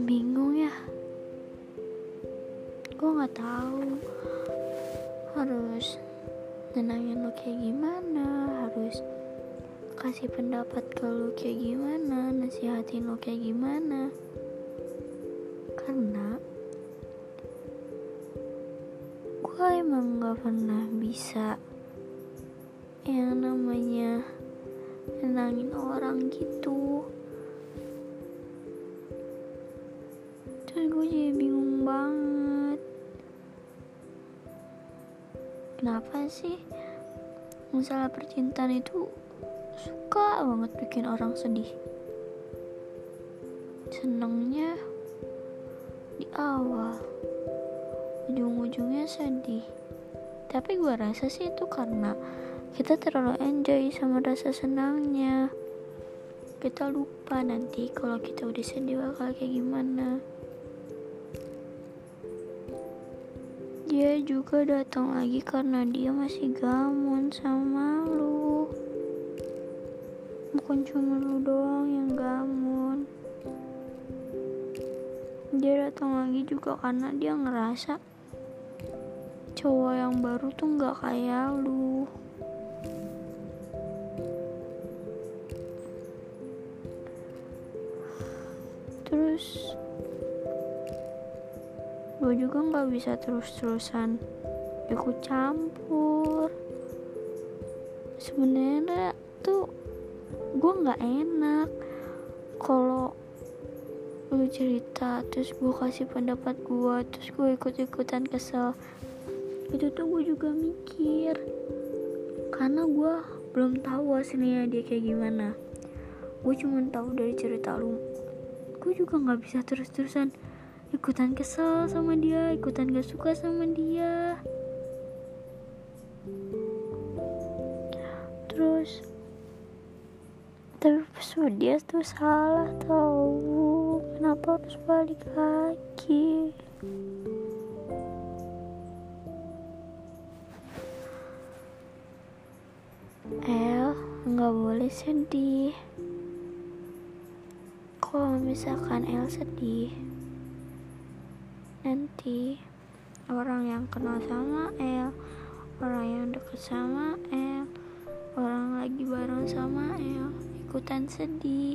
bingung ya. Gue nggak tahu harus nenangin lo kayak gimana harus kasih pendapat ke lo kayak gimana nasihatin lo kayak gimana. Karena gue emang gak pernah bisa yang namanya nenangin orang gitu. Terus gue jadi bingung banget. Kenapa sih masalah percintaan itu suka banget bikin orang sedih? Senengnya di awal ujung-ujungnya sedih. Tapi gue rasa sih itu karena kita terlalu enjoy sama rasa senangnya. Kita lupa nanti kalau kita udah sedih bakal kayak gimana. Dia juga datang lagi karena dia masih gamon sama lu. Bukan cuma lu doang yang gamon dia datang lagi juga karena dia ngerasa cowok yang baru tuh nggak kayak lu terus. Gue juga nggak bisa terus-terusan ikut campur. Sebenarnya tuh gue nggak enak kalau lu cerita terus gue kasih pendapat gue terus gue ikut-ikutan kesel. Itu tuh gue juga mikir karena gue belum tahu aslinya dia kayak gimana. Gue cuma tahu dari cerita lu gue juga nggak bisa terus-terusan. Ikutan kesel sama dia ikutan gak suka sama dia. Terus tapi pas dia tuh salah tahu kenapa harus balik lagi? El nggak boleh sedih kalau misalkan El sedih nanti orang yang kenal sama El orang yang deket sama El orang lagi bareng sama El ikutan sedih.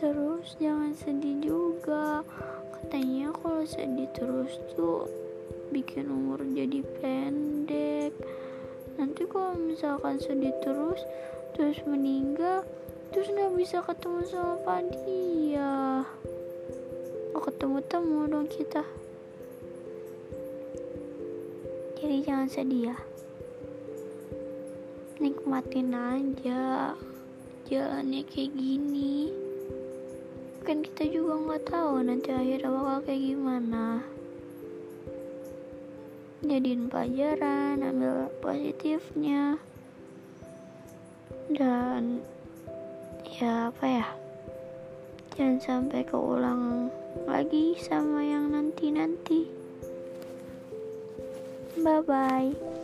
Terus jangan sedih juga. Katanya kalau sedih terus tuh bikin umur jadi pendek misalkan sedih terus terus meninggal terus nggak bisa ketemu sama Pak dia mau ketemu temu dong kita. Jadi jangan sedih ya. Nikmatin aja. Jalannya kayak gini. Kan kita juga nggak tahu nanti akhirnya bakal kayak gimana jadiin pelajaran ambil positifnya. Dan ya apa ya jangan sampai keulang lagi sama yang nanti-nanti. Bye bye